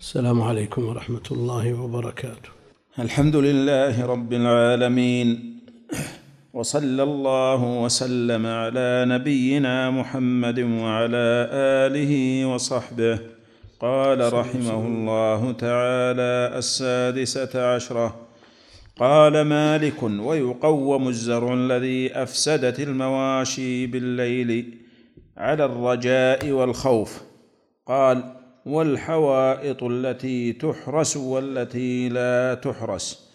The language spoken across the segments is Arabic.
السلام عليكم ورحمة الله وبركاته. الحمد لله رب العالمين وصلى الله وسلم على نبينا محمد وعلى آله وصحبه. قال رحمه الله تعالى السادسة عشرة قال مالك ويقوم الزرع الذي أفسدت المواشي بالليل على الرجاء والخوف. قال والحوائط التي تحرس والتي لا تحرس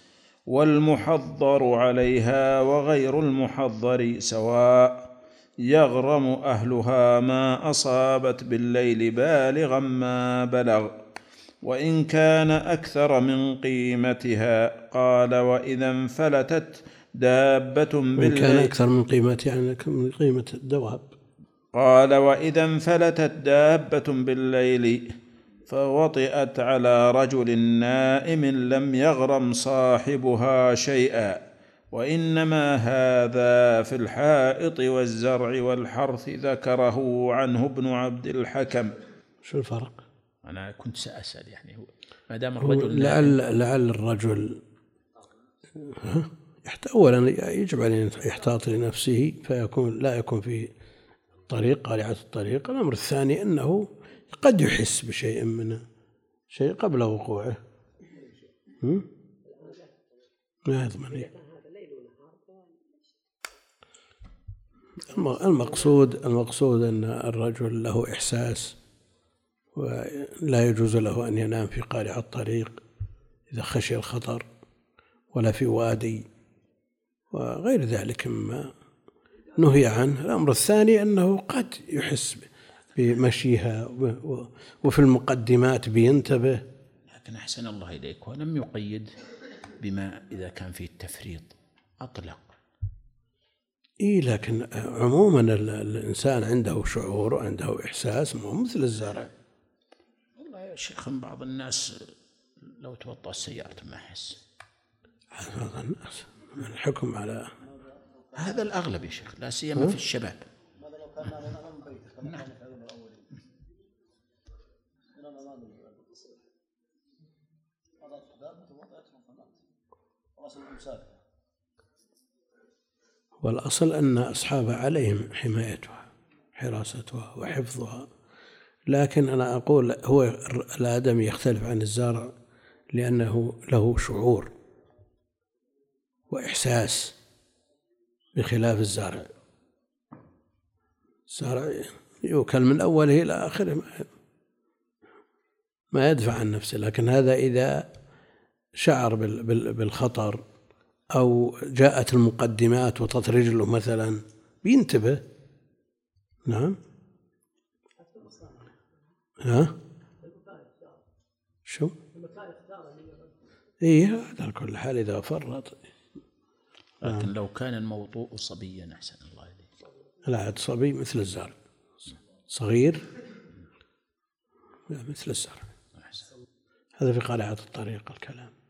والمحضر عليها وغير المحضر سواء يغرم أهلها ما أصابت بالليل بالغا ما بلغ. وإن كان أكثر من قيمتها قال وإذا انفلتت دابة بالليل كان أكثر من قيمتها يعني من قيمة الدواب قال وإذا انفلتت دابة بالليل فوطئت على رجل نائم لم يغرم صاحبها شيئا وإنما هذا في الحائط والزرع والحرث ذكره عنه ابن عبد الحكم. شو الفرق؟ أنا كنت سأسأل يعني هو ما دام الرجل لعل لعل الرجل أولا يجب عليه أن يحتاط لنفسه فيكون لا يكون في طريق قارعة الطريق. الأمر الثاني أنه قد يحس بشيء من شيء قبل وقوعه؟ ما يضمن. الم- المقصود المقصود أن الرجل له إحساس ولا يجوز له أن ينام في قارع الطريق إذا خشي الخطر ولا في وادي وغير ذلك مما نهي عنه الأمر الثاني أنه قد يحس بمشيها وفي المقدمات بينتبه. لكن أحسن الله إليك ولم يقيد بما إذا كان فيه التفريط. أطلق. إيه لكن عموما ال- الإنسان عنده شعور وعنده إحساس مو مثل الزرع. والله يا شيخ بعض الناس لو توطأ السيارة ما أحس هذا الناس الحكم على؟ هذا الأغلب يا شيخ لا سيما في الشباب. والأصل أن أصحاب عليهم حمايتها حراستها وحفظها. لكن أنا أقول هو الآدمي يختلف عن الزرع لأنه له شعور وإحساس بخلاف الزرع الزرع يؤكل من أوله إلى آخره ما يدفع عن نفسه. لكن هذا إذا شعر بال- بال- بالخطر أو جاءت المقدمات وطت رجله مثلا بينتبه. نعم. ها؟ شو؟ هذا على كل حال إذا فرط. لكن لو كان الموضوع صبيا أحسن الله إليك. لا عاد صبي مثل الزرع. صغير؟ لا مثل الزرع. هذا في قارعة الطريق الكلام.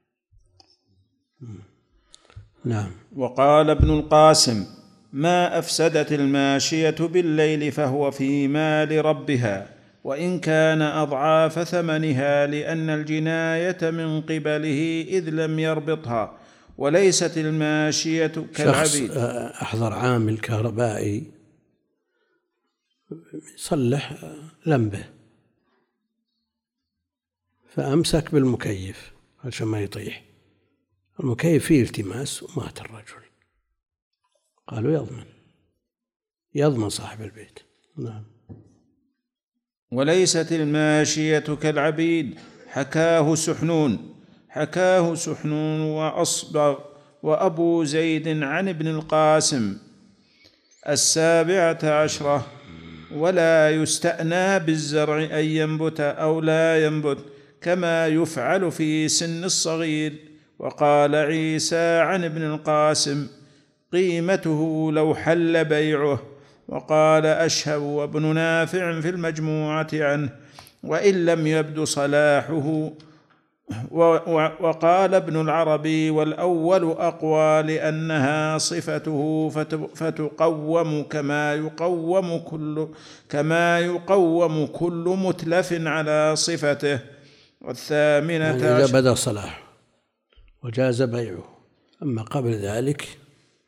نعم. وقال ابن القاسم ما أفسدت الماشية بالليل فهو في مال ربها وإن كان أضعاف ثمنها لأن الجناية من قبله إذ لم يربطها وليست الماشية شخص كالعبيد. آه، أحضر عامل كهربائي يصلح آه، لمبه فأمسك بالمكيف عشان ما يطيح. المكيف فيه التماس ومات الرجل. قالوا يضمن. يضمن صاحب البيت. نعم. وليست الماشية كالعبيد. حكاه سحنون. حكاه سحنون وأصبغ وأبو زيد عن ابن القاسم. السابعة عشرة. ولا يستأنى بالزرع أن ينبت أو لا ينبت كما يفعل في سن الصغير. وقال عيسى عن ابن القاسم قيمته لو حل بيعه وقال أشهب وابن نافع في المجموعة عنه وإن لم يبد صلاحه وقال ابن العربي والأول أقوى لأنها صفته فت- فتقوم كما يقوم كل كما يقوم كل متلف على صفته. والثامنة يعني إذا بدا صلاحه. وجاز بيعه. أما قبل ذلك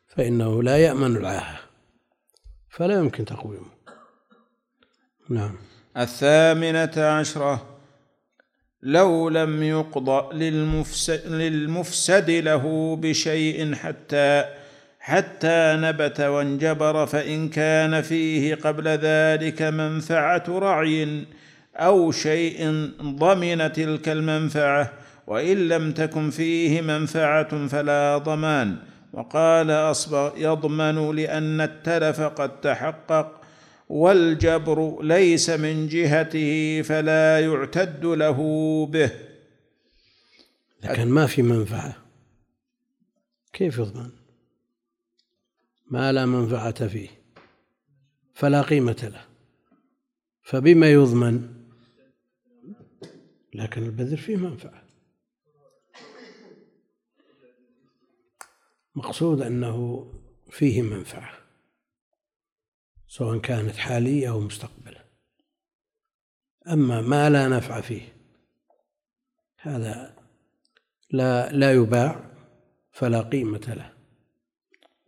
فإنه لا يأمن العاهة فلا يمكن تقويمه. نعم. الثامنة عشرة لو لم يقض للمفسد, للمفسد له بشيء حتى حتى نبت وانجبر فإن كان فيه قبل ذلك منفعة رعي أو شيء ضمن تلك المنفعة وإن لم تكن فيه منفعة فلا ضمان. وقال أصبغ يضمن لأن التلف قد تحقق والجبر ليس من جهته فلا يعتد له به. لكن ما في منفعة. كيف يضمن؟ ما لا منفعة فيه فلا قيمة له. فبما يضمن؟ لكن البذر فيه منفعة. مقصود أنه فيه منفعة سواء كانت حالية أو مستقبلة أما ما لا نفع فيه هذا لا لا يباع فلا قيمة له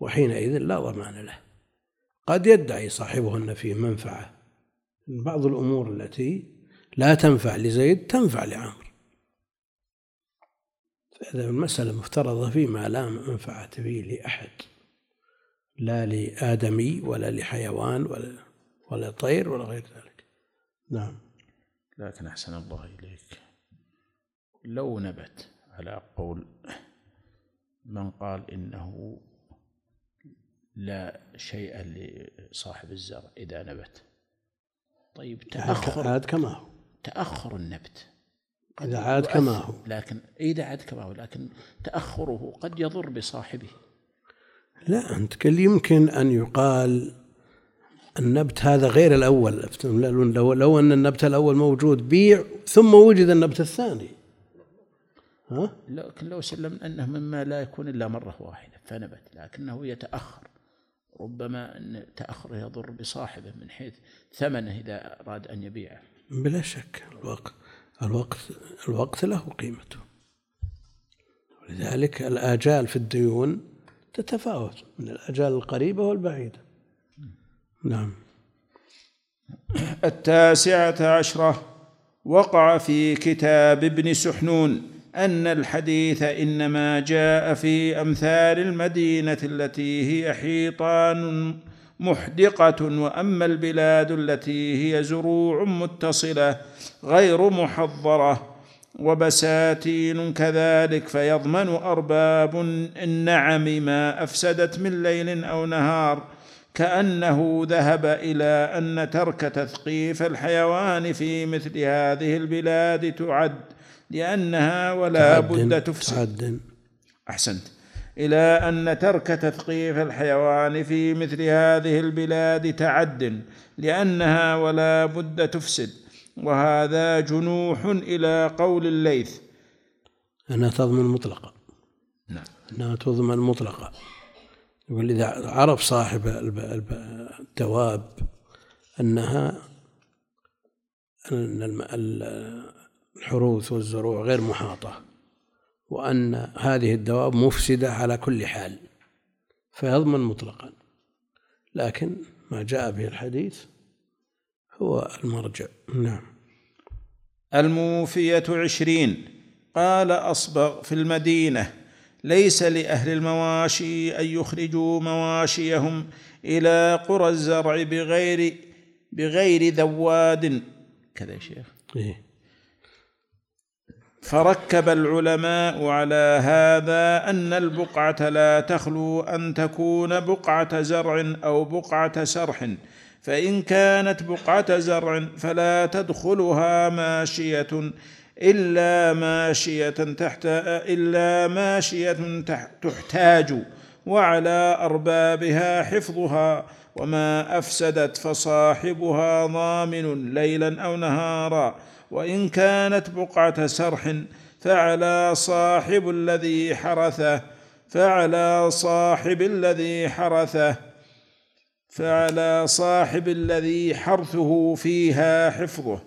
وحينئذ لا ضمان له. قد يدعي صاحبه أن فيه منفعة. بعض الأمور التي لا تنفع لزيد تنفع لعمرو. فإذا المسألة مفترضة فيما لا منفعة فيه لأحد. لا لآدمي ولا لحيوان ولا ولا طير ولا غير ذلك. نعم. لكن أحسن الله إليك. لو نبت على قول من قال إنه لا شيء لصاحب الزرع إذا نبت. طيب تأخر عاد كما هو. تأخر النبت. إذا عاد كما هو. لكن إذا عاد كما هو لكن تأخره قد يضر بصاحبه. لا أنت يمكن أن يقال النبت هذا غير الأول. لو, لو أن النبت الأول موجود بيع ثم وجد النبت الثاني. ها؟ لكن لو سلم أنه مما لا يكون إلا مرة واحدة فنبت لكنه يتأخر. ربما أن تأخره يضر بصاحبه من حيث ثمنه إذا أراد أن يبيعه. بلا شك الوقت الوقت الوقت له قيمته. ولذلك الآجال في الديون تتفاوت من الأجال القريبة والبعيدة. نعم. التاسعة عشرة وقع في كتاب ابن سحنون أن الحديث إنما جاء في أمثال المدينة التي هي حيطان محدقة وأما البلاد التي هي زروع متصلة غير محضرة وبساتين كذلك فيضمن أرباب النعم ما أفسدت من ليل أو نهار كأنه ذهب إلى أن ترك تثقيف الحيوان في مثل هذه البلاد تعد لأنها ولا بد تفسد. تعد أحسنت. إلى أن ترك تثقيف الحيوان في مثل هذه البلاد تعد لأنها ولا بد تفسد. وهذا جنوح إلى قول الليث. أنها تضمن مطلقة نعم. أنها تضمن مطلقة يقول إذا عرف صاحب الدواب أنها أن الحروث والزروع غير محاطة. وأن هذه الدواب مفسدة على كل حال فيضمن مطلقا. لكن ما جاء به الحديث هو المرجع. نعم. الموفية عشرين. قال أصبغ في المدينة. ليس لأهل المواشي أن يخرجوا مواشيهم إلى قرى الزرع بغير بغير ذواد. كذا يا شيخ. إيه. فركب العلماء على هذا أن البقعة لا تخلو أن تكون بقعة زرع أو بقعة سرح. فإن كانت بقعة زرع فلا تدخلها ماشية إلا ماشية تحت إلا ماشية تحتاج وعلى أربابها حفظها وما أفسدت فصاحبها ضامن ليلا أو نهارا. وإن كانت بقعة سرح فعلى صاحب الذي حرثه فعلى صاحب الذي حرثه فعلى صاحب الذي حرثه فيها حفظه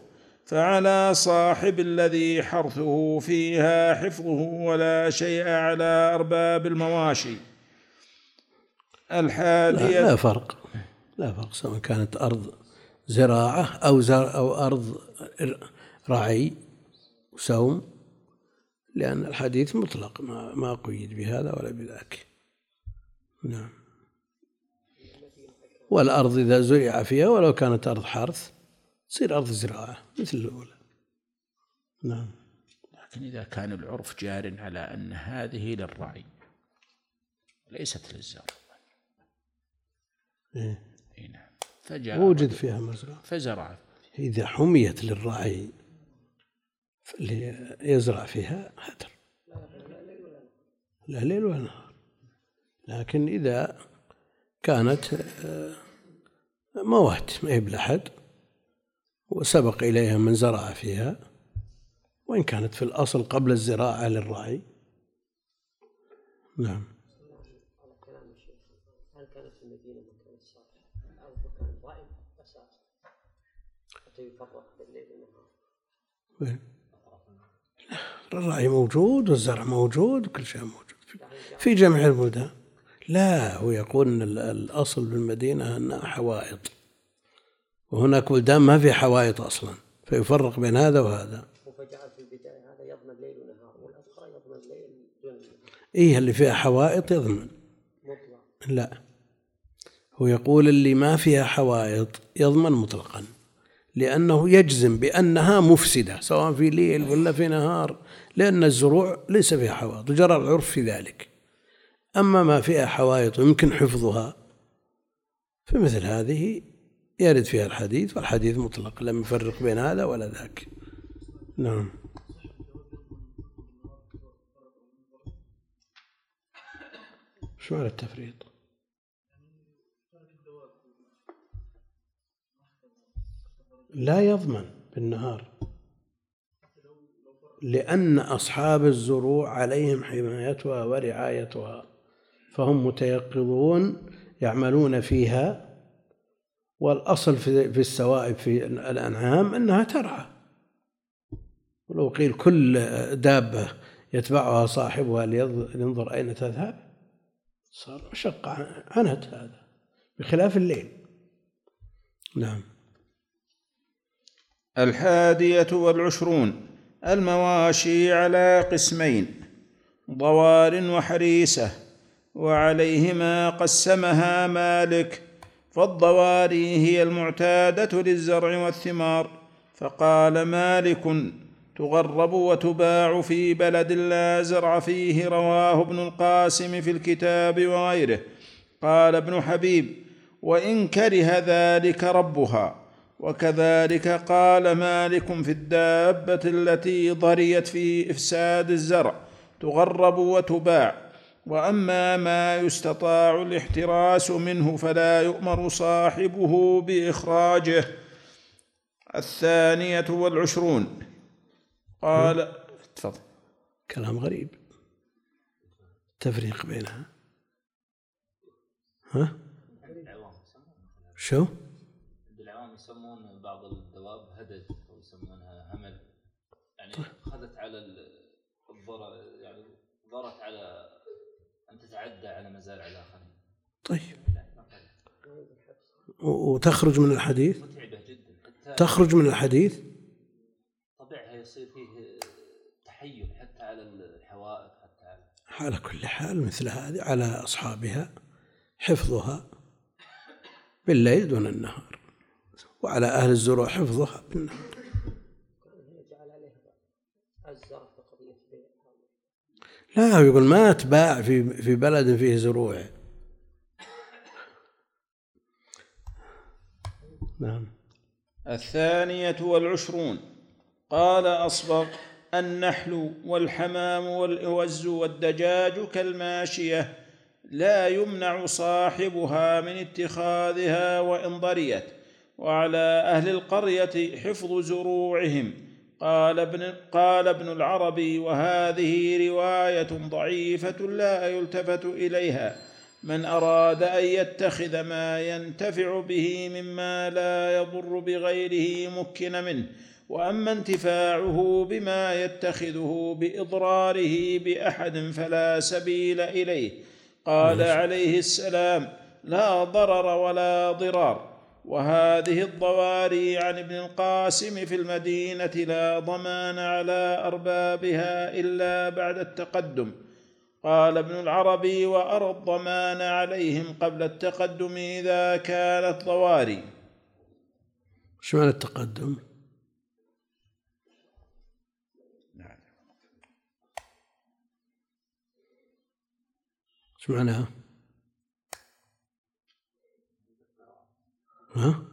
فعلى صاحب الذي حرثه فيها حفظه ولا شيء على أرباب المواشي. الحادية لا, لا فرق. لا فرق سواء كانت أرض زراعة أو زر أو أرض رعي وسوم لأن الحديث مطلق ما ما قيد بهذا ولا بذاك. نعم. والأرض إذا زرع فيها ولو كانت أرض حرث تصير أرض زراعة مثل الأولى. نعم. لكن إذا كان العرف جار على أن هذه للرعي ليست للزرع. إيه؟ اي نعم. فجاء وجد فيها مزرعة. فزرع. إذا حميت للرعي اللي يزرع فيها هدر لا ليل ولا نهار. لكن إذا كانت آه، موات ما هي بلحد وسبق إليها من زرع فيها وإن كانت في الأصل قبل الزراعة للرعي. نعم. هل كانت في المدينة مكان صالح؟ أو مكان رعي أساس حتى يفرق بالليل والنهار. الرعي موجود والزرع موجود وكل شيء موجود. في جميع البلدان. لا هو يقول إن الأصل بالمدينة أنها حوائط. وهناك بلدان ما في حوائط أصلا فيفرق بين هذا وهذا. فجعل في البداية هذا يضمن ليل ونهار والاخرى يضمن ليل دون إيه اللي فيها حوائط يضمن. مطلق. لا. هو يقول اللي ما فيها حوائط يضمن مطلقا لأنه يجزم بأنها مفسدة سواء في ليل ولا في نهار. لأن الزروع ليس فيها حوائط جرى العرف في ذلك. أما ما فيها حوائط يمكن حفظها فمثل هذه يرد فيها الحديث والحديث مطلق لم يفرق بين هذا ولا ذاك. نعم. شو معنى التفريط؟ لا يضمن بالنهار. لأن أصحاب الزروع عليهم حمايتها ورعايتها فهم متيقظون يعملون فيها والأصل في السوائب في الأنعام أنها ترعى. ولو قيل كل دابة يتبعها صاحبها لينظر أين تذهب صار مشقة عنت هذا بخلاف الليل. نعم. الحادية والعشرون. المواشي على قسمين ضوار وحريسة وعليهما قسمها مالك فالضواري هي المعتادة للزرع والثمار فقال مالك تغرب وتباع في بلد لا زرع فيه رواه ابن القاسم في الكتاب وغيره. قال ابن حبيب وإن كره ذلك ربها. وكذلك قال مالك في الدابة التي ضريت في إفساد الزرع تغرب وتباع. وأما ما يستطاع الاحتراس منه فلا يؤمر صاحبه بإخراجه. الثانية والعشرون. قال تفضل. كلام غريب. تفريق بينها. ها؟ شو؟ تتعدى على مزارع الآخرين طيب. وتخرج من الحديث؟ متعبة جدا تخرج من الحديث؟ طبعها يصير فيه تحيل حتى على الحوائط حتى على على كل حال مثل هذه على أصحابها حفظها بالليل دون النهار وعلى أهل الزروع حفظها بالنهار. لا يقول ما تباع في في بلد فيه زروع. نعم. الثانية والعشرون. قال أصبغ النحل والحمام والأوز والدجاج كالماشية لا يمنع صاحبها من اتخاذها وإن ضريت وعلى أهل القرية حفظ زروعهم. قال ابن قال ابن العربي وهذه رواية ضعيفة لا يلتفت إليها. من أراد أن يتخذ ما ينتفع به مما لا يضر بغيره مكن منه وأما انتفاعه بما يتخذه بإضراره بأحد فلا سبيل إليه. قال عليه السلام لا ضرر ولا ضرار. وهذه الضواري عن ابن القاسم في المدينة لا ضمان على أربابها إلا بعد التقدم. قال ابن العربي وارى الضمان عليهم قبل التقدم إذا كانت ضواري شو معنى التقدم؟ شو معناها؟ ها؟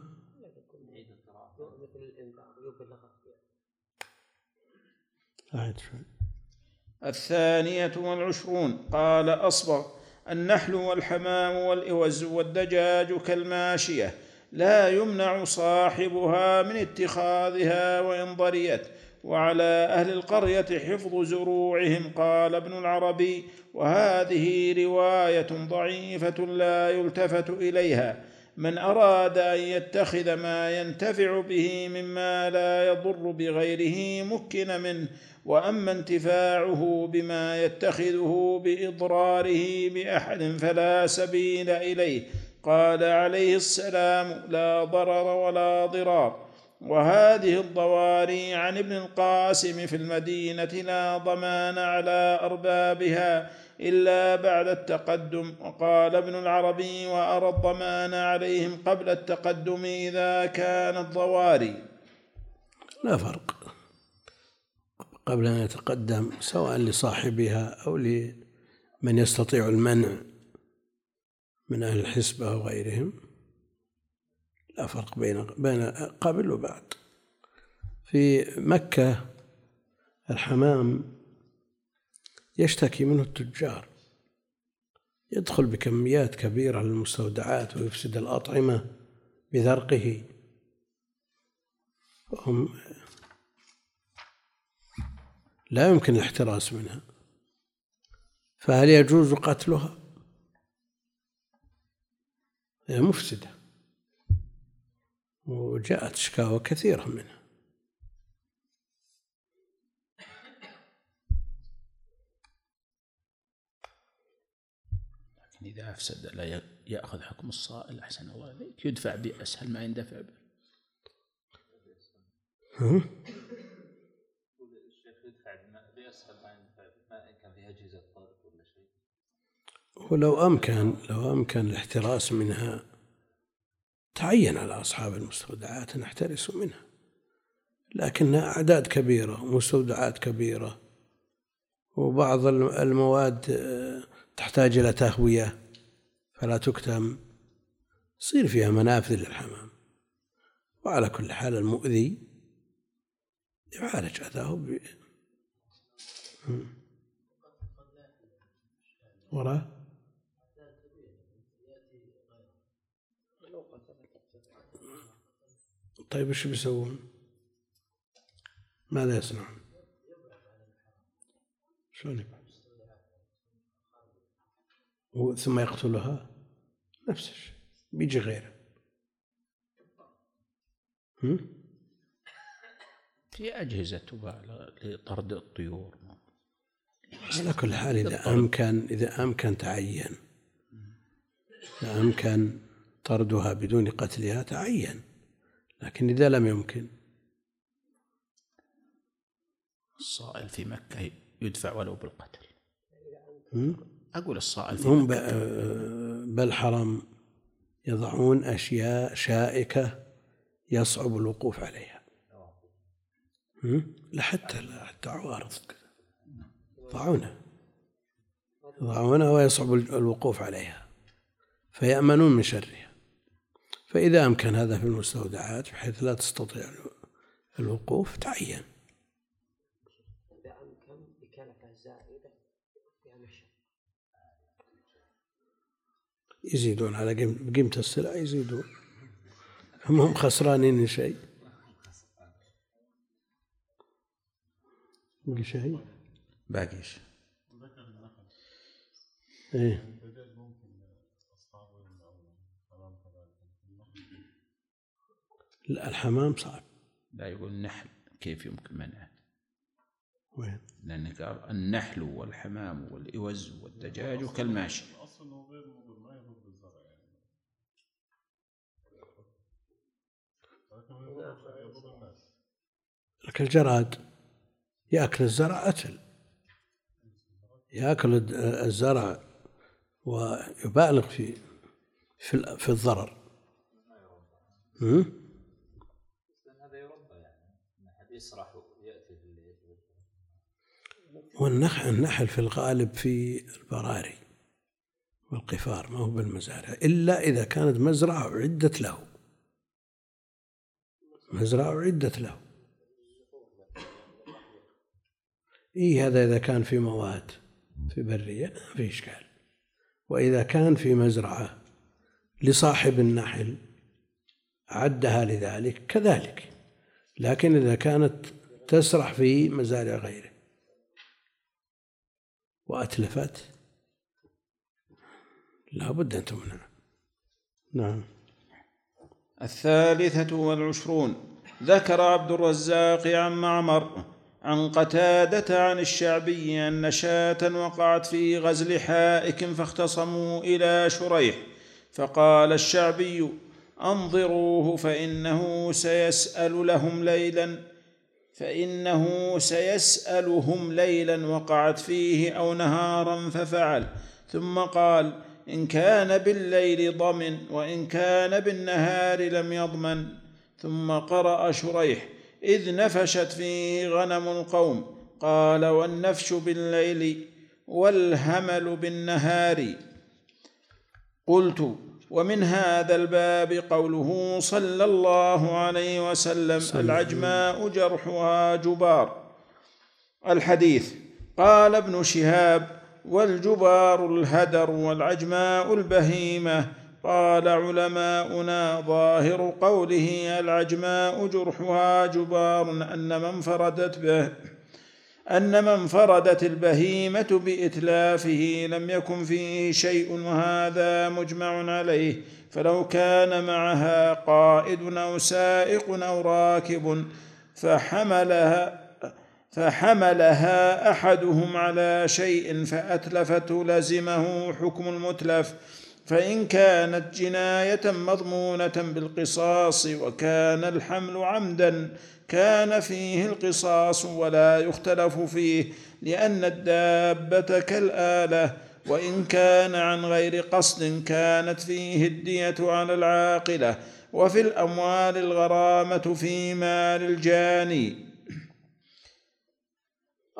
الثانية والعشرون. قال أصبغ النحل والحمام والإوز والدجاج كالماشية. لا يمنع صاحبها من اتخاذها وإن ضريت. وعلى أهل القرية حفظ زروعهم قال ابن العربي. وهذه رواية ضعيفة لا يلتفت إليها. من أراد أن يتخذ ما ينتفع به مما لا يضر بغيره مكن منه. وأما انتفاعه بما يتخذه بإضراره بأحد فلا سبيل إليه. قال عليه السلام لا ضرر ولا ضرار. وهذه الضواري عن ابن القاسم في المدينة لا ضمان على أربابها إلا بعد التقدم. وقال ابن العربي وأرى الضمان عليهم قبل التقدم إذا كانت ضواري لا فرق. قبل أن يتقدم سواء لصاحبها أو لمن يستطيع المنع من أهل الحسبة وغيرهم لا فرق بين بين قبل وبعد. في مكة الحمام يشتكي منه التجار يدخل بكميات كبيرة للمستودعات ويفسد الأطعمة بذرقه وهم لا يمكن الاحتراس منها. فهل يجوز قتلها؟ هي مفسدة. وجاءت شكاوى كثيرة منها. إذا أفسد لا يأخذ حكم الصائل أحسن الله إليك. يدفع بأسهل ما يندفع به. ولو أمكن لو أمكن الاحتراس منها تعين على أصحاب المستودعات أن يحترسوا منها. لكنها أعداد كبيرة ومستودعات كبيرة وبعض المواد تحتاج إلى تهوية فلا تكتم يصير فيها منافذ للحمام. وعلى كل حال المؤذي يعالج أذاه ب وراء؟ طيب إيش بيسوون؟ ماذا يصنعون؟ شلون؟ ثم يقتلها؟ نفس الشيء بيجي غيره. في أجهزة تباع لطرد الطيور. على كل حال إذا أمكن إذا أمكن تعين. إذا أمكن طردها بدون قتلها تعين. لكن إذا لم يمكن. الصائل في مكة يدفع ولو بالقتل. أقول الصائل في هم بالحرم يضعون أشياء شائكة يصعب الوقوف عليها. لحتى حتى عوارض يضعونها يضعونها ويصعب الوقوف عليها. فيأمنون من شرها. فإذا أمكن هذا في المستودعات بحيث لا تستطيع الوقوف تعين. يزيدون على قيمة السلع يزيدون. هم هم خسرانين شيء. باقي شيء؟ باقي شيء. إيه. لا الحمام صعب. لا يقول نحل كيف يمكن منعه؟ وين؟ لأن قال النحل والحمام والإوز والدجاج كالماشي لكن الجراد يأكل الزرع أكل يأكل الزرع ويبالغ في في في الضرر هذا يربى يعني يسرح يأتي والنحل النحل في الغالب في البراري والقفار ما هو بالمزارع إلا إذا كانت مزرعة أعدت له. مزرعة أعدت له. إيه هذا إذا كان في مواد في برية ما في إشكال. وإذا كان في مزرعة لصاحب النحل عدها لذلك كذلك. لكن إذا كانت تسرح في مزارع غيره. وأتلفت. لا بد أن تمنع نعم. الثالثة والعشرون. ذكر عبد الرزاق عن معمر عن قتادة عن الشعبي أن شاة وقعت في غزل حائك فاختصموا إلى شريح. فقال الشعبي أنظروه فإنه سيسأل لهم ليلا. فإنه سيسألهم ليلا وقعت فيه أو نهارا ففعل. ثم قال إن كان بالليل ضمن وإن كان بالنهار لم يضمن. ثم قرأ شريح إذ نفشت فيه غنم القوم. قال والنفش بالليل والهمل بالنهار. قلت ومن هذا الباب قوله صلى الله عليه وسلم العجماء جرحها جبار. الحديث قال ابن شهاب والجبار الهدر والعجماء البهيمة. قال علماؤنا ظاهر قوله العجماء جرحها جبار أن من فردت به. أن من فردت البهيمة بإتلافه لم يكن فيه شيء وهذا مجمع عليه. فلو كان معها قائد أو سائق أو راكب فحملها فحملها أحدهم على شيء فاتلفته لزمه حكم المتلف. فإن كانت جناية مضمونة بالقصاص وكان الحمل عمدا كان فيه القصاص ولا يختلف فيه لأن الدابة كالآلة وإن كان عن غير قصد كانت فيه الدية على العاقلة وفي الأموال الغرامة في مال الجاني.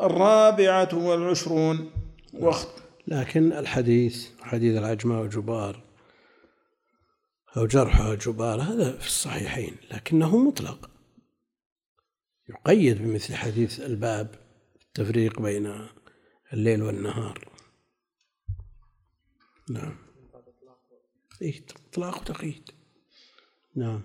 الرابعة والعشرون وقت لكن الحديث حديث العجماء وجبار أو جرحها جبار هذا في الصحيحين لكنه مطلق. يقيد بمثل حديث الباب التفريق بين الليل والنهار. نعم. إيه إطلاق وتقييد نعم.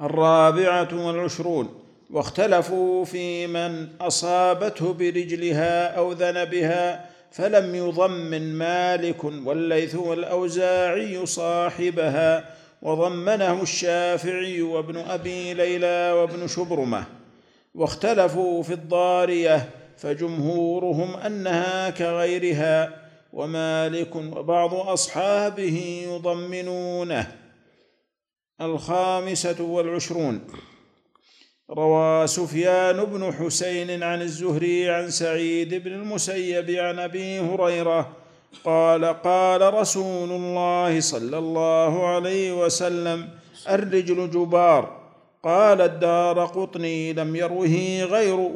الرابعة والعشرون. واختلفوا في من أصابته برجلها أو ذنبها فلم يضمن مالك والليث والأوزاعي صاحبها وضمنه الشافعي وابن أبي ليلى وابن شبرمة واختلفوا في الضارية فجمهورهم أنها كغيرها ومالك وبعض أصحابه يضمنونه. الخامسة والعشرون. روى سفيان بن حسين عن الزهري عن سعيد بن المسيب عن أبي هريرة قال قال رسول الله صلى الله عليه وسلم الرجل جبار. قال الدار قطني لم يروه غير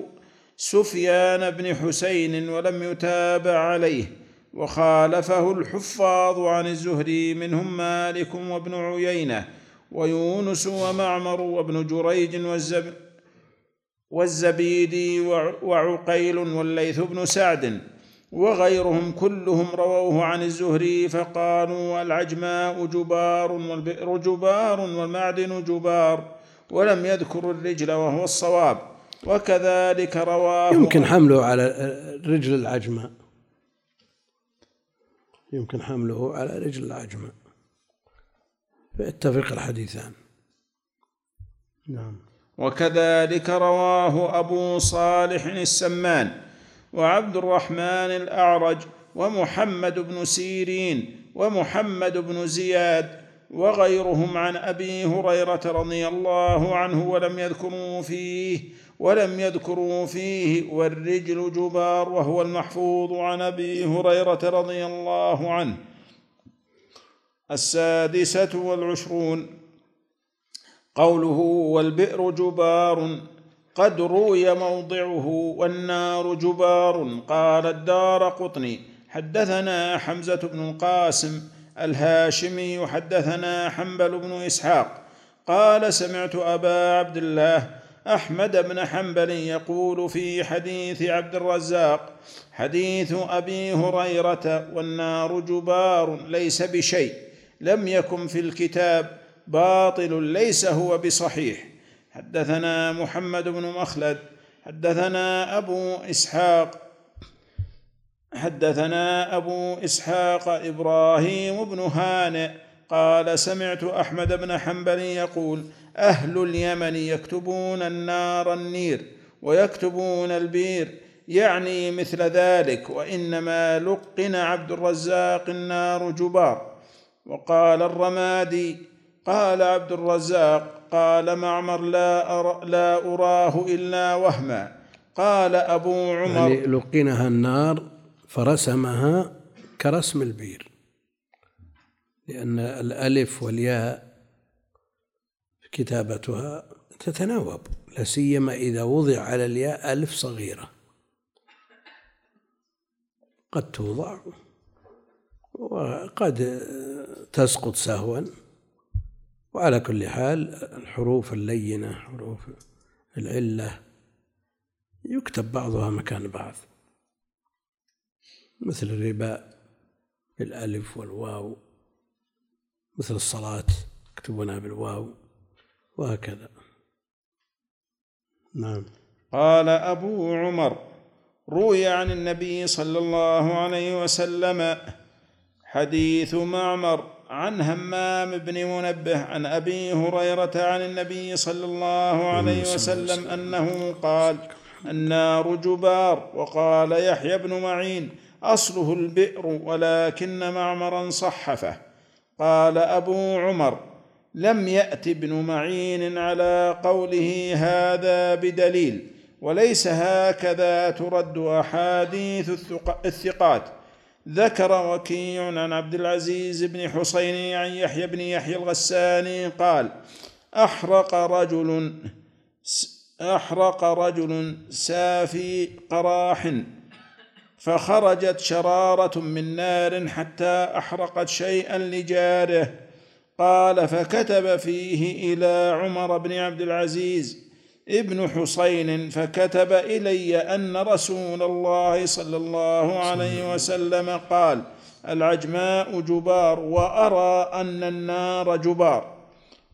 سفيان بن حسين ولم يتابع عليه وخالفه الحفاظ عن الزهري منهم مالك وابن عيينة. ويونس ومعمر وابن جريج والزب والزبيدي وعقيل والليث بن سعد وغيرهم كلهم رووه عن الزهري فقالوا العجماء جبار والبئر جبار والمعدن جبار ولم يذكر الرجل وهو الصواب وكذلك رواه يمكن حمله على رجل العجماء. يمكن حمله على رجل العجماء. فيتفق الحديثان. نعم. وكذلك رواه أبو صالح السمان وعبد الرحمن الأعرج ومحمد بن سيرين ومحمد بن زياد وغيرهم عن أبي هريرة رضي الله عنه ولم يذكروا فيه ولم يذكروا فيه والرجل جبار وهو المحفوظ عن أبي هريرة رضي الله عنه. السادسة والعشرون. قوله والبئر جبار قد روي موضعه والنار جبار. قال الدار قطني. حدثنا حمزة بن القاسم الهاشمي. حدثنا حنبل بن إسحاق. قال سمعت أبا عبد الله أحمد بن حنبل يقول في حديث عبد الرزاق حديث أبي هريرة والنار جبار ليس بشيء. لم يكن في الكتاب باطل ليس هو بصحيح. حدثنا محمد بن مخلد حدثنا أبو إسحاق حدثنا أبو إسحاق إبراهيم بن هانئ قال سمعت أحمد بن حنبل يقول أهل اليمن يكتبون النار النير ويكتبون البير يعني مثل ذلك وإنما لقن عبد الرزاق النار جبار. وقال الرمادي قال عبد الرزاق قال معمر لا, أر لا أراه إلا وهما. قال أبو عمر يعني لقنها النار فرسمها كرسم البير لأن الألف والياء كتابتها تتناوب لا سيما إذا وضع على الياء ألف صغيرة. قد توضع. وقد تسقط سهوا. وعلى كل حال الحروف اللينة حروف العلة يكتب بعضها مكان بعض. مثل الربا بالألف والواو. مثل الصلاة يكتبونها بالواو. وهكذا. نعم. قال أبو عمر روي عن النبي صلى الله عليه وسلم حديث معمر عن همام بن منبه عن أبي هريرة عن النبي صلى الله عليه وسلم أنه قال النار جبار وقال يحيى بن معين أصله البئر ولكن معمرا صحفه. قال أبو عمر لم يأت ابن معين على قوله هذا بدليل وليس هكذا ترد أحاديث الثقات. ذكر وكيع عن عبد العزيز بن حسين عن يحيى بن يحيى الغساني قال أحرق رجل أحرق رجل سافي قراح فخرجت شرارة من نار حتى أحرقت شيئا لجاره. قال فكتب فيه إلى عمر بن عبد العزيز ابن حسين فكتب إلي أن رسول الله صلى الله عليه وسلم قال العجماء جبار وأرى أن النار جبار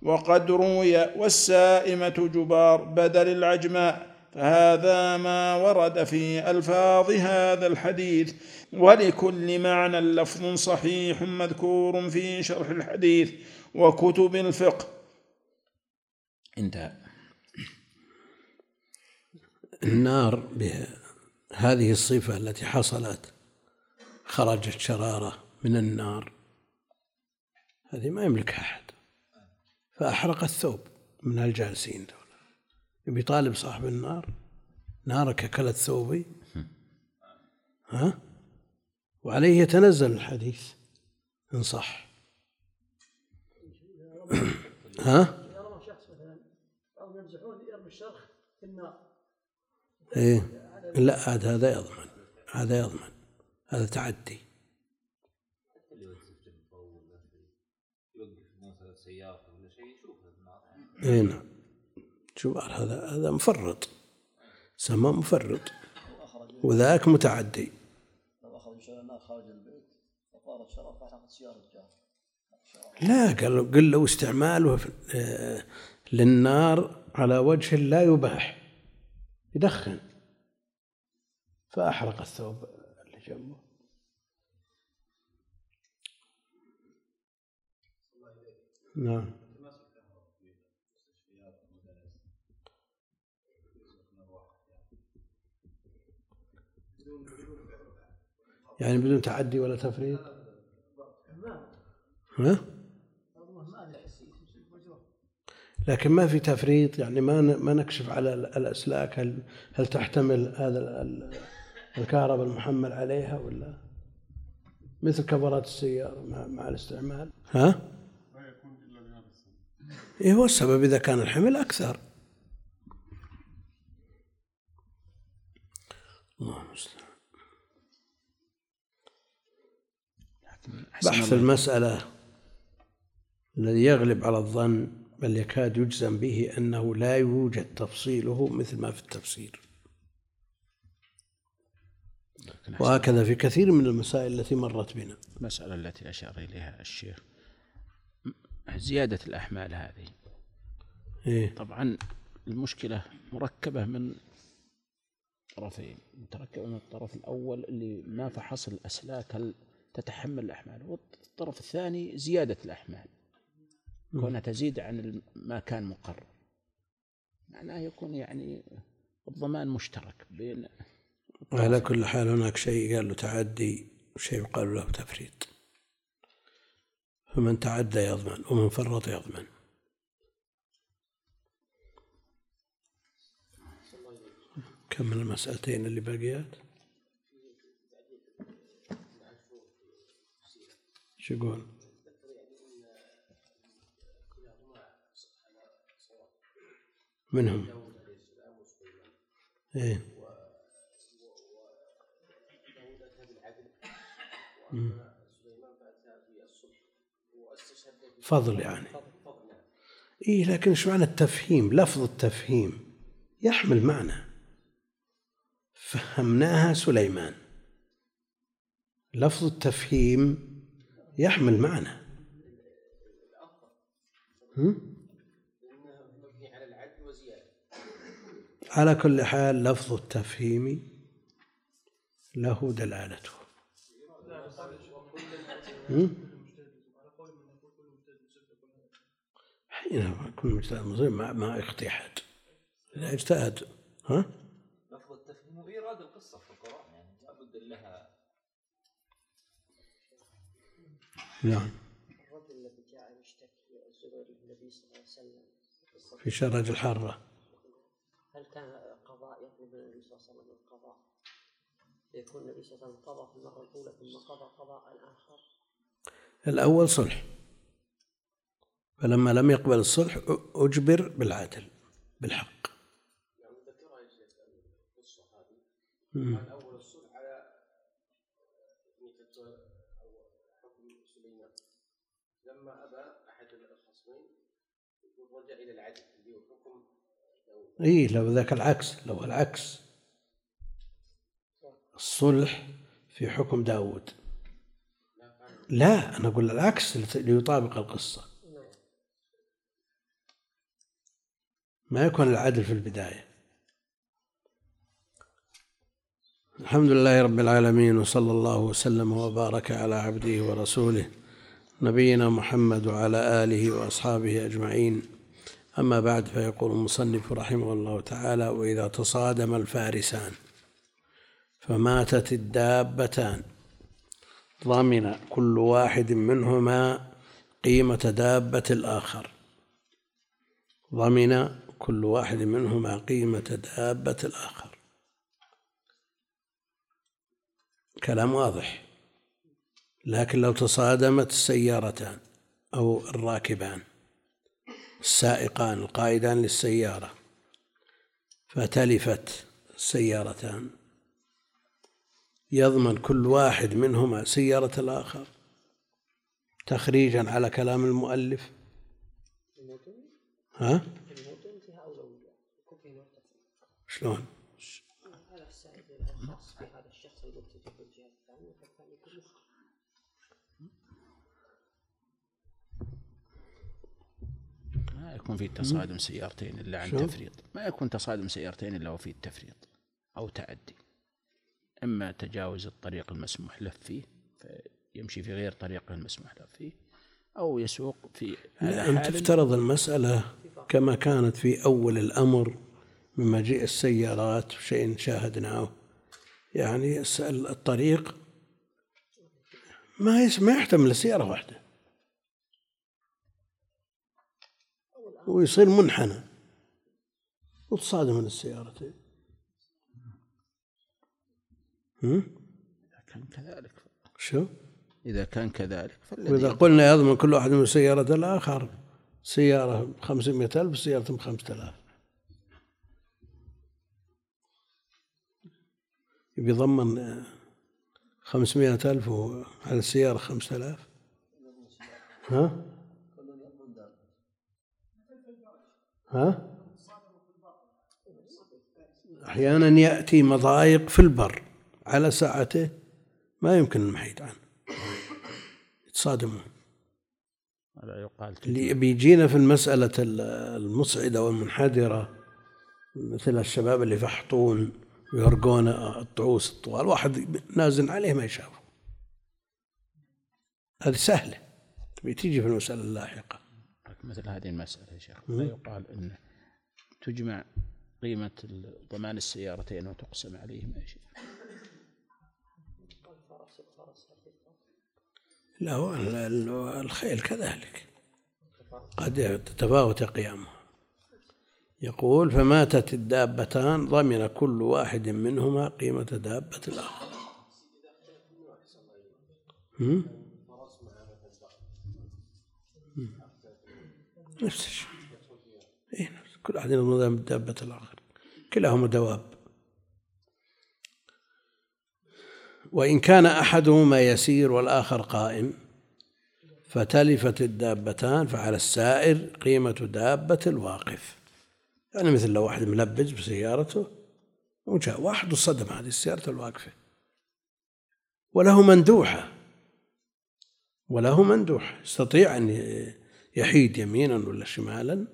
وقد روي والسائمة جبار بدل العجماء فهذا ما ورد في ألفاظ هذا الحديث ولكل معنى لفظ صحيح مذكور في شرح الحديث وكتب الفقه. انتهى. النار بهذه الصفة التي حصلت خرجت شرارة من النار. هذه ما يملكها أحد. فأحرق الثوب من الجالسين دول. يبي طالب صاحب النار نارك أكلت ثوبي. ها؟ وعليه يتنزل الحديث إن صح. ها؟ شخص مثلا أو يمزحون يرمي الشرخ في النار إيه. لا عاد هذا يضمن. هذا يضمن. هذا تعدي. اي نعم. جوار هذا هذا مفرط. سما مفرط. وذاك متعدي. لو النار خارج البيت فطارت شرف سياره لا قال قل له استعماله آه، للنار على وجه لا يباح. يدخن. فأحرق الثوب اللي جنبه. نعم. يعني بدون تعدي ولا تفريط؟ ها؟ لكن ما في تفريط يعني ما ما نكشف على الأسلاك هل هل تحتمل هذا الكهرباء المحمل عليها ولا؟ مثل كبرات السيارة مع, مع الاستعمال. ها؟ ما يكون إلا بهذا السبب. إيه هو السبب إذا كان الحمل أكثر. الله المستعان بحث المسألة الذي يغلب على الظن. بل يكاد يجزم به أنه لا يوجد تفصيله مثل ما في التفسير. وهكذا في كثير من المسائل التي مرت بنا. المسألة التي أشار إليها الشيخ زيادة الأحمال هذه. إيه؟ طبعا المشكلة مركبة من طرفين متركبة من الطرف الأول اللي ما فحص الأسلاك هل تتحمل الأحمال والطرف الثاني زيادة الأحمال. كونها تزيد عن ما كان مقرر. معناه يكون يعني الضمان مشترك بين على كل حال هناك شيء قال له تعدي وشيء يقال له تفريط. فمن تعدى يضمن ومن فرط يضمن. كم من المسألتين اللي باقيات شو يقول؟ منهم. إيه. فضل يعني. إيه لكن إيش معنى التفهيم؟ لفظ التفهيم يحمل معنى. فهمناها سليمان. لفظ التفهيم يحمل معنى. على كل حال لفظ التفهيم له دلالته. حين كل مجتهد مصيب ما, ما احد اذا اجتهد ها؟ لفظ التفهيم وايراد القصة في القرآن يعني لابد لها نعم الرجل الذي جاء يشتكي الزبير النبي صلى الله عليه وسلم. في شرج الحارة. كان قضاء يطلب من النبي صلى الله عليه وسلم القضاء يكون النبي صلى الله عليه وسلم قضى في المرة الأولى ثم قضى قضاء اخر الأول صلح. فلما لم يقبل الصلح أجبر بالعدل بالحق. يعني ذكرها يا شيخ القصة هذه أول الصلح على أو حكم سليمان. لما أبى أحد الخصمين رجع إلى العدل اللي هو حكم إيه لو ذاك العكس لو العكس. الصلح في حكم داود. لا أنا أقول العكس ليطابق القصة. ما يكون العدل في البداية. الحمد لله رب العالمين وصلى الله وسلم وبارك على عبده ورسوله نبينا محمد وعلى آله وأصحابه أجمعين. أما بعد فيقول المصنف رحمه الله تعالى وإذا تصادم الفارسان فماتت الدابتان ضمن كل واحد منهما قيمة دابة الآخر. ضمن كل واحد منهما قيمة دابة الآخر. كلام واضح. لكن لو تصادمت السيارتان أو الراكبان السائقان القائدان للسيارة فتلفت السيارتان يضمن كل واحد منهما سيارة الآخر تخريجا على كلام المؤلف ها؟ شلون؟ ما يكون في تصادم سيارتين إلا عن تفريط. ما يكون تصادم سيارتين إلا وفي التفريط أو تعدي. إما تجاوز الطريق المسموح له فيه فيمشي في غير طريق المسموح له فيه أو يسوق في أن تفترض المسألة كما كانت في أول الأمر من مجيء السيارات شيء شاهدناه. يعني الطريق ما ما يحتمل السيارة واحدة. ويصير منحنى وتصادم من السيارتين هم؟ إذا كان كذلك شو؟ إذا كان كذلك وإذا قلنا يضمن كل واحد من سيارة الآخر سيارة 500 ألف سيارة ب 5000 يبي يضمن 500 ألف على السيارة 5000 ها؟ ها؟ أحيانا يأتي مضايق في البر على ساعته ما يمكن المحيد عنه. يتصادمون. ولا يقال اللي بيجينا في المسألة ال- المصعدة والمنحدرة مثل الشباب اللي يفحطون ويرقون الطعوس الطوال واحد نازل عليه ما يشافه هذه سهلة. تبي تيجي في المسألة اللاحقة. مثل هذه المسألة يا شيخ. لا يقال أن تجمع قيمة ضمان السيارتين وتقسم عليهما يا شيخ. لا هو ال- ال- الخيل كذلك. قد تتفاوت قيامها يقول فماتت الدابتان ضمن كل واحد منهما قيمة دابة الآخر هم؟ نفس الشيء. إيه كل واحد يضمن دابة الآخر. كلاهما دواب. وإن كان أحدهما يسير والآخر قائم فتلفت الدابتان فعلى السائر قيمة دابة الواقف. يعني مثل لو واحد ملبج بسيارته وجاء واحد وصدم هذه السيارة الواقفة. وله مندوحة. وله مندوحة. يستطيع أن يحيد يمينا ولا شمالا؟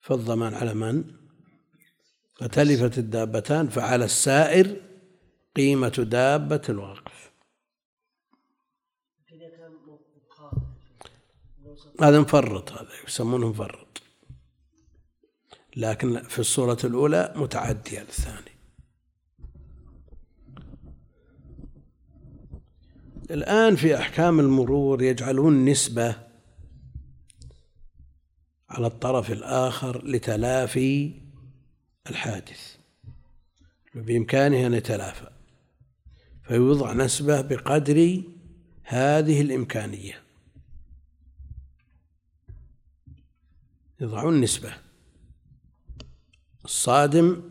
فالضمان على من؟ فتلفت الدابتان فعلى السائر قيمة دابة الواقف هذا مفرط هذا يسمونه مفرط. لكن في الصورة الأولى متعدية للثاني الآن في أحكام المرور يجعلون نسبة على الطرف الآخر لتلافي الحادث بإمكانه أن يتلافى فيوضع نسبة بقدر هذه الإمكانية. يضعون نسبة الصادم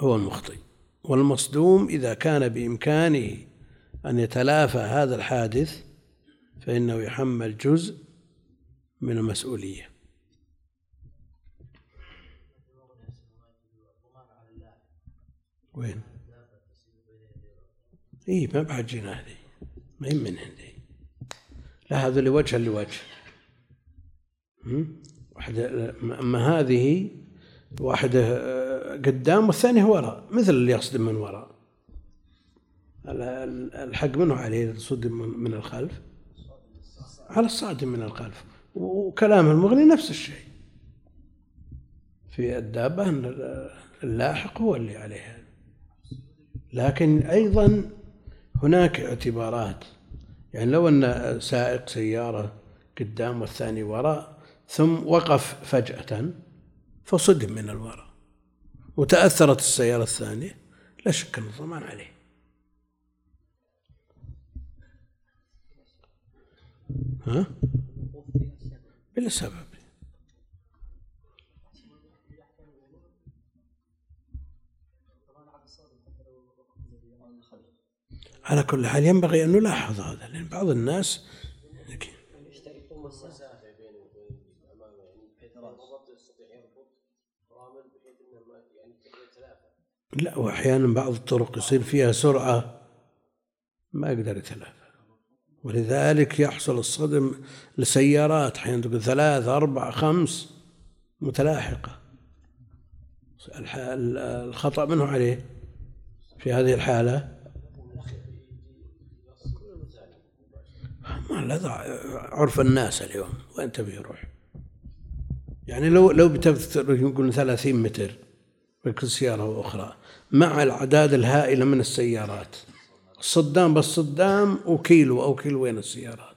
هو المخطئ والمصدوم إذا كان بإمكانه أن يتلافى هذا الحادث فإنه يحمل جزء من المسؤولية. وين؟ اي ما بعد جينا هذه ما من عندي لا هذا لوجه. لوجه؟ واحدة أما هذه واحدة آه، قدام والثانية وراء مثل اللي يصدم من وراء. الحق منه عليه من من الخلف. على الصادم من الخلف. وكلام المغني نفس الشيء. في الدابة أن اللاحق هو اللي عليها. لكن أيضا هناك اعتبارات. يعني لو أن سائق سيارة قدام والثاني وراء ثم وقف فجأة فصدم من الوراء. وتأثرت السيارة الثانية لا شك أن الضمان عليه. ها؟ بلا سبب على كل حال ينبغي أن نلاحظ هذا لأن بعض الناس لا وأحيانا بعض الطرق يصير فيها سرعة ما يقدر يتلافى ولذلك يحصل الصدم لسيارات أحيانا تقول ثلاث أربع خمس متلاحقة. الخطأ منه عليه في هذه الحالة. لا عرف الناس اليوم. وين تبي يروح؟ يعني لو لو بتبتر يقول 30 متر بين كل سيارة وأخرى مع الأعداد الهائلة من السيارات. صدام بس صدام وكيلو أو كيلوين السيارات.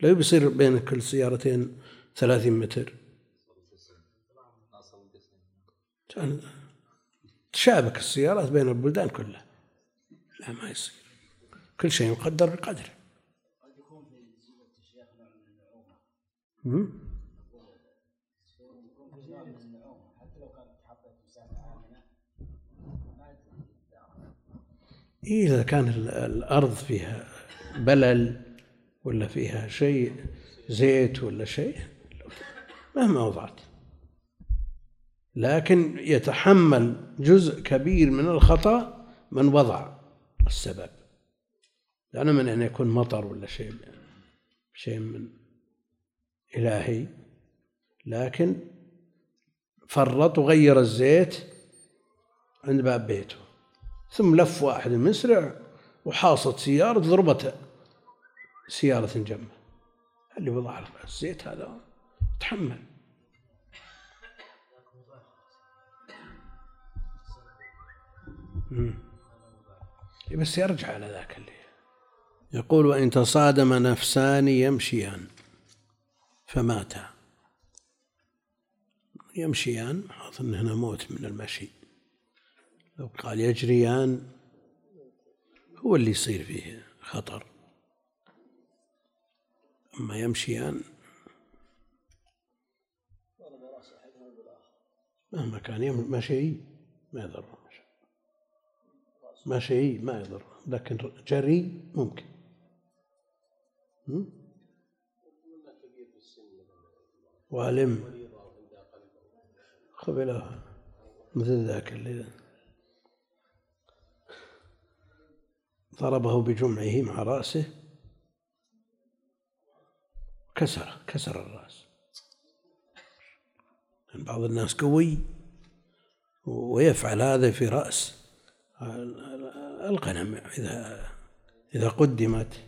لا بيصير بين كل سيارتين ثلاثين متر. تشابك السيارات بين البلدان كلها لا ما يصير. كل شيء يقدر بقدره إذا كان ال- الأرض فيها بلل ولا فيها شيء زيت ولا شيء مهما وضعت. لكن يتحمل جزء كبير من الخطأ من وضع السبب. لأن من أن يكون مطر ولا شيء شيء من إلهي. لكن فرط وغير الزيت عند باب بيته. ثم لف واحد مسرع وحاصت سيارة ضربت سيارة جنبه اللي وضع الزيت هذا. تحمل. بس يرجع على ذاك اللي يقول وإن تصادم نفسان يمشيان. فماتا يمشيان. أظن هنا موت من المشي. لو قال يجريان هو اللي يصير فيه خطر. أما يمشيان مهما كان مشي ما يضر. مشي ما يضر. لكن جري ممكن? والم. قبله مثل ذاك اللي ضربه بجمعه مع رأسه. كسر كسر الرأس. يعني بعض الناس قوي ويفعل هذا في رأس الغنم إذا إذا قدمت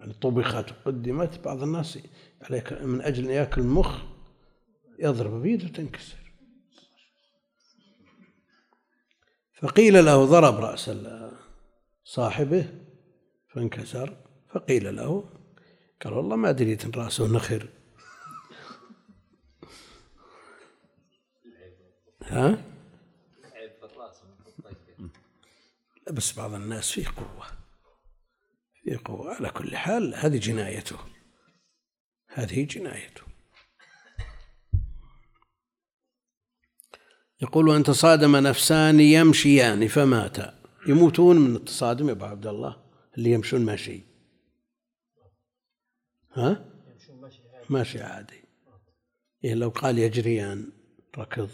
يعني طبخت وقدمت بعض الناس عليك من أجل أن يأكل المخ يضرب بيده تنكسر فقيل له ضرب رأس صاحبه فانكسر فقيل له قال والله ما دريت ان رأسه نخر. ها؟ بس بعض الناس فيه قوة فيه قوة. على كل حال هذه جنايته. هذه جنايته. يقول وإن تصادم نفسان يمشيان فماتا يموتون من التصادم يا أبو عبد الله اللي يمشون ماشي ها؟ ماشي عادي إيه لو قال يجريان ركض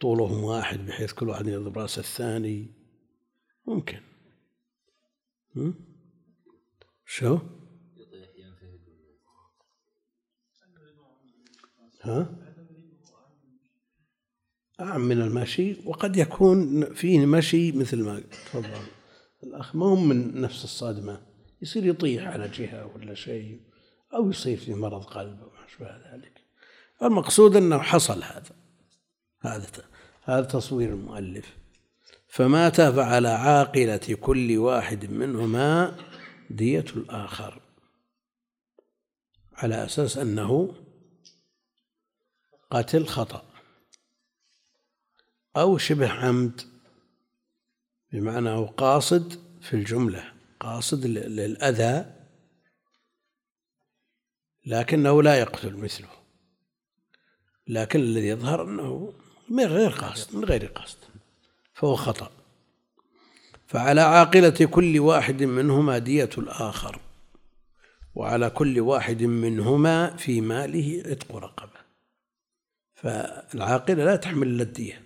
طولهم واحد بحيث كل واحد يضرب رأس الثاني ممكن هم؟ شو؟ ها؟ أعم من المشي وقد يكون فيه مشي مثل ما تفضل. الأخ ما هم من نفس الصدمة يصير يطيح على جهة ولا شيء أو يصير فيه مرض قلب وما أشبه ذلك. المقصود أنه حصل هذا هذا هذا تصوير المؤلف. فمات فعلى عاقلة كل واحد منهما دية الآخر. على أساس أنه قتل خطأ. أو شبه عمد بمعنى هو قاصد في الجملة قاصد للأذى لكنه لا يقتل مثله. لكن الذي يظهر أنه من غير قصد من غير قصد فهو خطأ. فعلى عاقلة كل واحد منهما دية الآخر وعلى كل واحد منهما في ماله عتق رقبة. فالعاقلة لا تحمل الدية.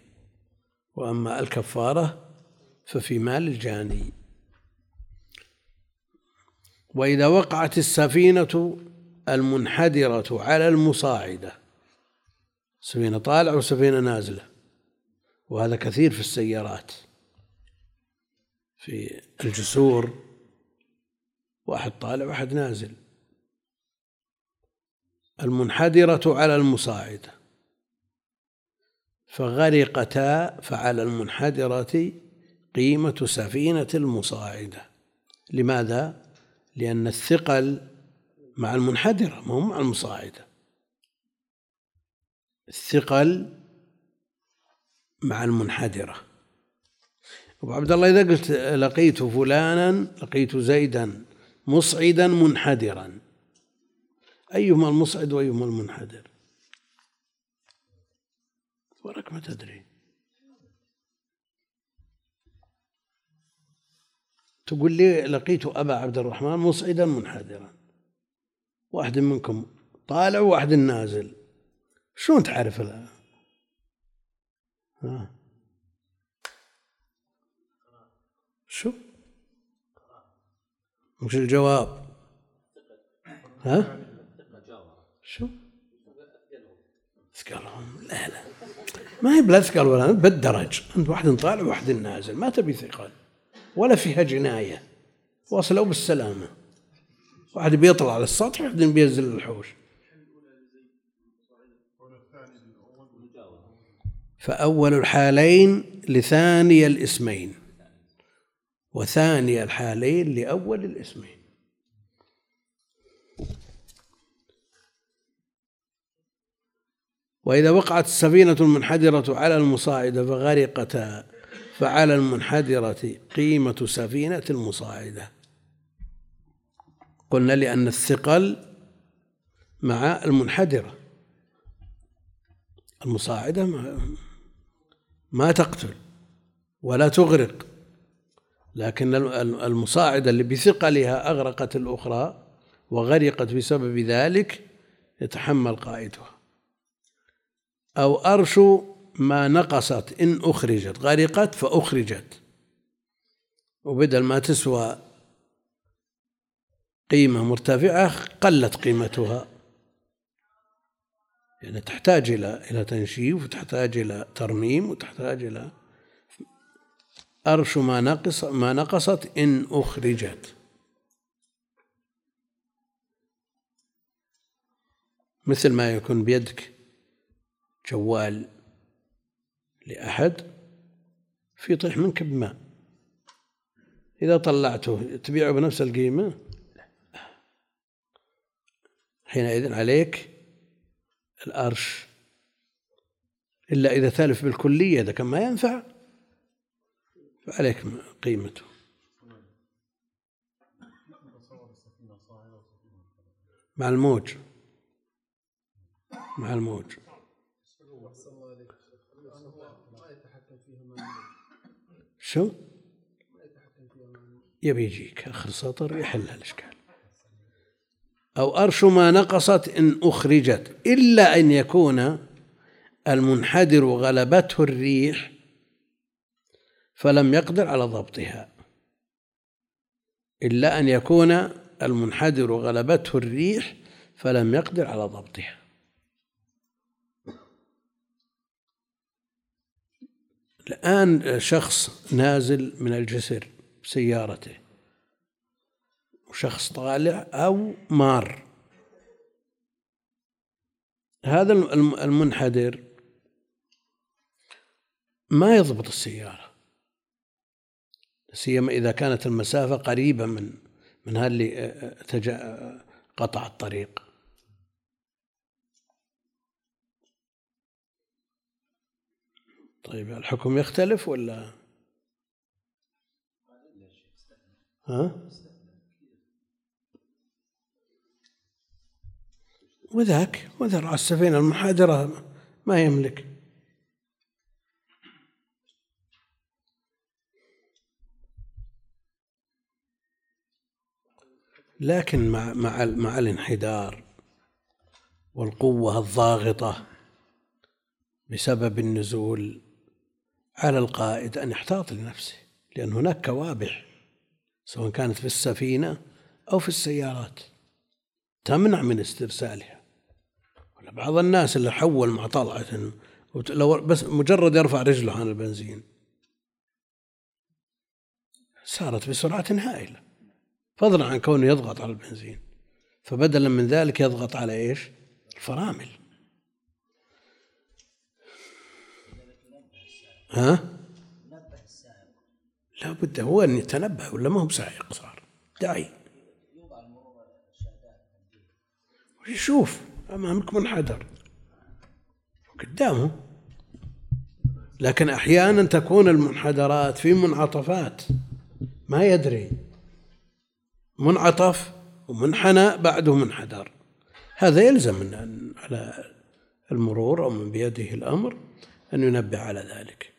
وأما الكفارة ففي مال الجاني. وإذا وقعت السفينة المنحدرة على المصاعدة سفينة طالعة وسفينة نازلة وهذا كثير في السيارات في الجسور واحد طالع واحد نازل. المنحدرة على المصاعدة. فغرقتا فعلى المنحدرة قيمة سفينة المصاعدة. لماذا؟ لأن الثقل مع المنحدرة ما هو مع المصاعدة. الثقل مع المنحدرة. أبو عبد الله إذا قلت لقيت فلانا لقيت زيدا مصعدا منحدرا أيهما المصعد وأيهما المنحدر؟ ولك ما تدري. تقول لي لقيت أبا عبد الرحمن مصعدا منحدرا. واحد منكم طالع وواحد نازل. شلون تعرف الآن؟ ها؟ شو؟ وش الجواب. ها؟ شو؟ ثقلهم لا لا. ما هي بلا ثقل ولا بالدرج. أنت واحد طالع وواحد نازل. ما تبي ثقل ولا فيها جناية. وصلوا بالسلامة. واحد بيطلع على السطح واحد بينزل الحوش فأول الحالين لثاني الاسمين. وثاني الحالين لأول الاسمين. وإذا وقعت السفينة المنحدرة على المصاعدة فغرقتا فعلى المنحدرة قيمة سفينة المصاعدة. قلنا لأن الثقل مع المنحدرة. المصاعدة ما, تقتل ولا تغرق. لكن المصاعدة اللي بثقلها أغرقت الأخرى وغرقت بسبب ذلك يتحمل قائدها. أو أرش ما نقصت إن أخرجت غرقت فأخرجت. وبدل ما تسوى قيمة مرتفعة قلت قيمتها. يعني تحتاج إلى إلى تنشيف وتحتاج إلى ترميم وتحتاج إلى أرش ما نقص ما نقصت إن أخرجت. مثل ما يكون بيدك جوال لأحد في طيح منك بماء. إذا طلعته تبيعه بنفس القيمة؟ حينئذ عليك الأرش. إلا إذا تلف بالكلية إذا كان ما ينفع فعليك قيمته. مع الموج. مع الموج. شو؟ يبي يجيك آخر سطر يحل الإشكال أو أرش ما نقصت إن أخرجت إلا أن يكون المنحدر غلبته الريح فلم يقدر على ضبطها. إلا أن يكون المنحدر غلبته الريح فلم يقدر على ضبطها. الآن شخص نازل من الجسر بسيارته وشخص طالع أو مار. هذا المنحدر ما يضبط السيارة. سيما إذا كانت المسافة قريبة من من اللي قطع الطريق. طيب الحكم يختلف ولا ها؟ وذاك وذرع السفينة المحادرة ما يملك لكن مع مع مع الانحدار والقوة الضاغطة بسبب النزول على القائد أن يحتاط لنفسه لأن هناك كوابح سواء كانت في السفينة أو في السيارات تمنع من استرسالها. بعض الناس اللي حول مع طلعة لو بس مجرد يرفع رجله عن البنزين سارت بسرعة هائلة فضلا عن كونه يضغط على البنزين. فبدلا من ذلك يضغط على إيش؟ الفرامل. ها؟ لا بد هو أن يتنبه ولا ما هو بسائق صار؟ داعي يشوف أمامك منحدر قدامه. لكن أحيانا تكون المنحدرات في منعطفات. ما يدري. منعطف ومنحنى بعده منحدر. هذا يلزم من على المرور أو من بيده الأمر أن ينبه على ذلك.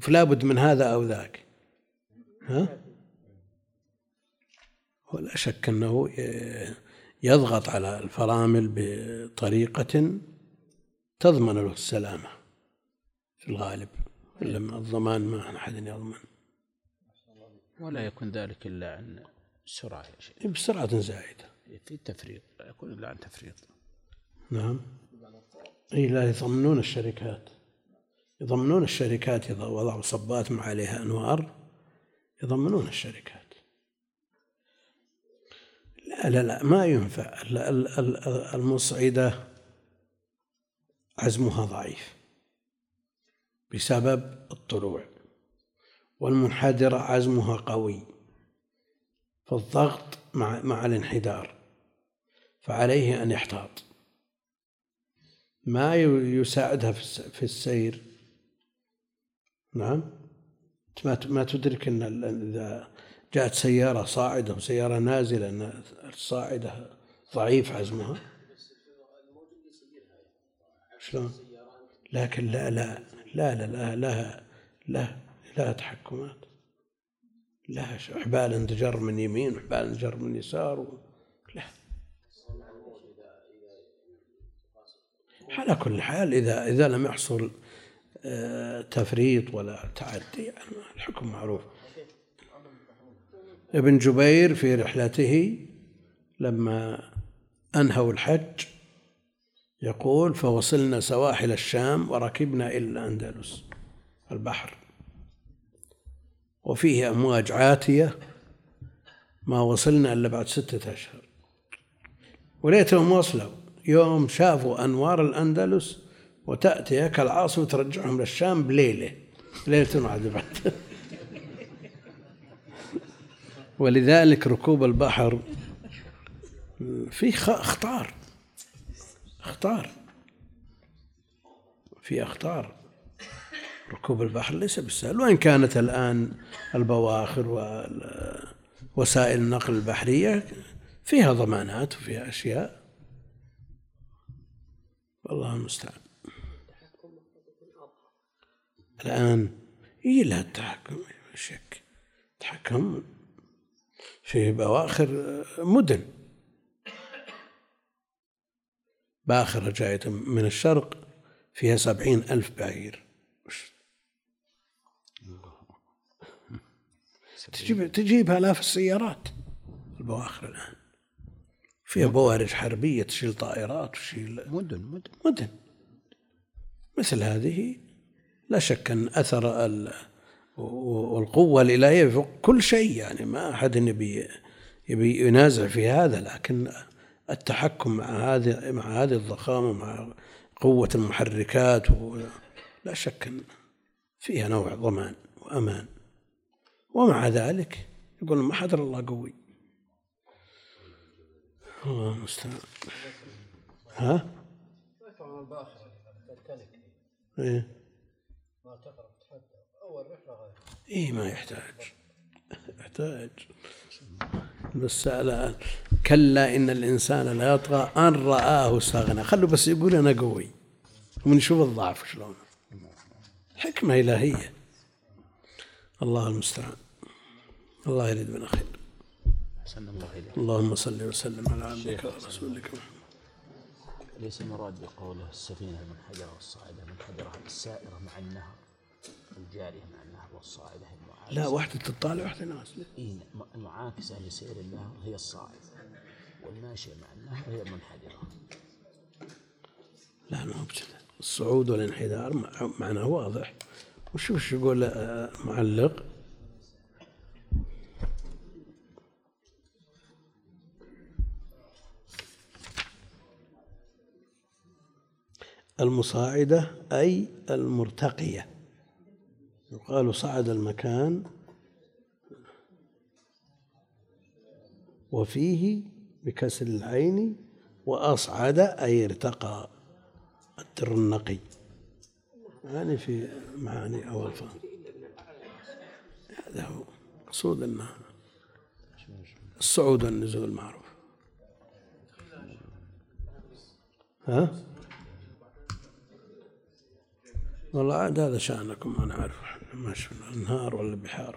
فلا بد من هذا أو ذاك. ها؟ ولا شك أنه يضغط على الفرامل بطريقة تضمن له السلامة في الغالب إلا الضمان ما أحد يضمن. ولا يكون ذلك إلا عن سرعة يا شيخ. إيه، بسرعة زائدة. في التفريط لا يكون إلا عن تفريط. نعم. اي لا يضمنون الشركات. يضمنون الشركات إذا وضعوا صبات مع عليها أنوار يضمنون الشركات. لا لا لا ما ينفع. المصعدة عزمها ضعيف بسبب الطلوع والمنحدرة عزمها قوي فالضغط مع مع الانحدار فعليه أن يحتاط. ما يساعدها في السير نعم. ما ما تدرك إن إذا جاءت سيارة صاعدة وسيارة نازلة إن الصاعدة ضعيف عزمها. شلون؟ لكن لا لا لا لا لا لها لا لها تحكمات. لها حبال انتجر من يمين وحبال انتجر من يسار و... لا. على كل حال إذا إذا لم يحصل تفريط ولا تعدي يعني الحكم معروف. ابن جبير في رحلته لما أنهوا الحج يقول فوصلنا سواحل الشام وركبنا إلى الأندلس البحر وفيه أمواج عاتية ما وصلنا إلا بعد ستة أشهر. وليتهم وصلوا. يوم شافوا أنوار الأندلس وتأتي كالعاصفة وترجعهم للشام بليلة. ليلة بعد. ولذلك ركوب البحر فيه اخطار اخطار في اخطار ركوب البحر ليس بالسهل. وإن كانت الآن البواخر ووسائل النقل البحرية فيها ضمانات وفيها أشياء. والله المستعان. الآن. إيه لها التحكم شك. تحكم في بواخر مدن. باخرة جاية من الشرق فيها سبعين ألف بعير. تجيب تجيب آلاف السيارات البواخر الآن. فيها بوارج حربية تشيل طائرات وتشيل مدن مدن. مدن. مثل هذه لا شك أن أثر والقوة الإلهية فوق كل شيء يعني ما أحد يبي يبي ينازع في هذا لكن التحكم مع هذه مع هذه الضخامة مع قوة المحركات لا شك أن فيها نوع ضمان وأمان. ومع ذلك يقول ما حضر الله قوي. الله المستعان. ها؟ إيه. ما رحلة غير إيه ما يحتاج. يحتاج. بس لا كلا إن الإنسان لا يطغى أن رآه استغنى خلوا بس يقول أنا قوي. ونشوف الضعف شلون. حكمة إلهية. الله المستعان. الله يريد بنا خير الله إليك. اللهم صل وسلم على عبدك ورسولك محمد. ليس المراد بقوله السفينة المنحدرة والصاعدة المنحدرة السائرة مع النهر. الجارية مع النهر والصاعدة المعاكسة. لا واحدة تطالع واحدة نازلة. إيه المعاكسة لسير النهر هي الصاعدة والماشية مع النهر هي المنحدرة. لا ما هو الصعود والانحدار معناه واضح. وشوف شو يقول آه، معلق؟ المصاعدة أي المرتقية. يقال صعد المكان وفيه بكسر العين وأصعد أي ارتقى الدر النقي. يعني في معاني أو ألفاظ. هذا هو مقصود أنه الصعود والنزول معروف ها؟ والله عاد هذا شأنكم أنا أعرف. ماشي النهار ولا البحار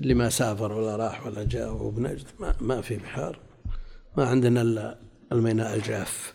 اللي ما سافر ولا راح ولا جاء وبنجد ما, ما في بحار. ما عندنا إلا الميناء الجاف.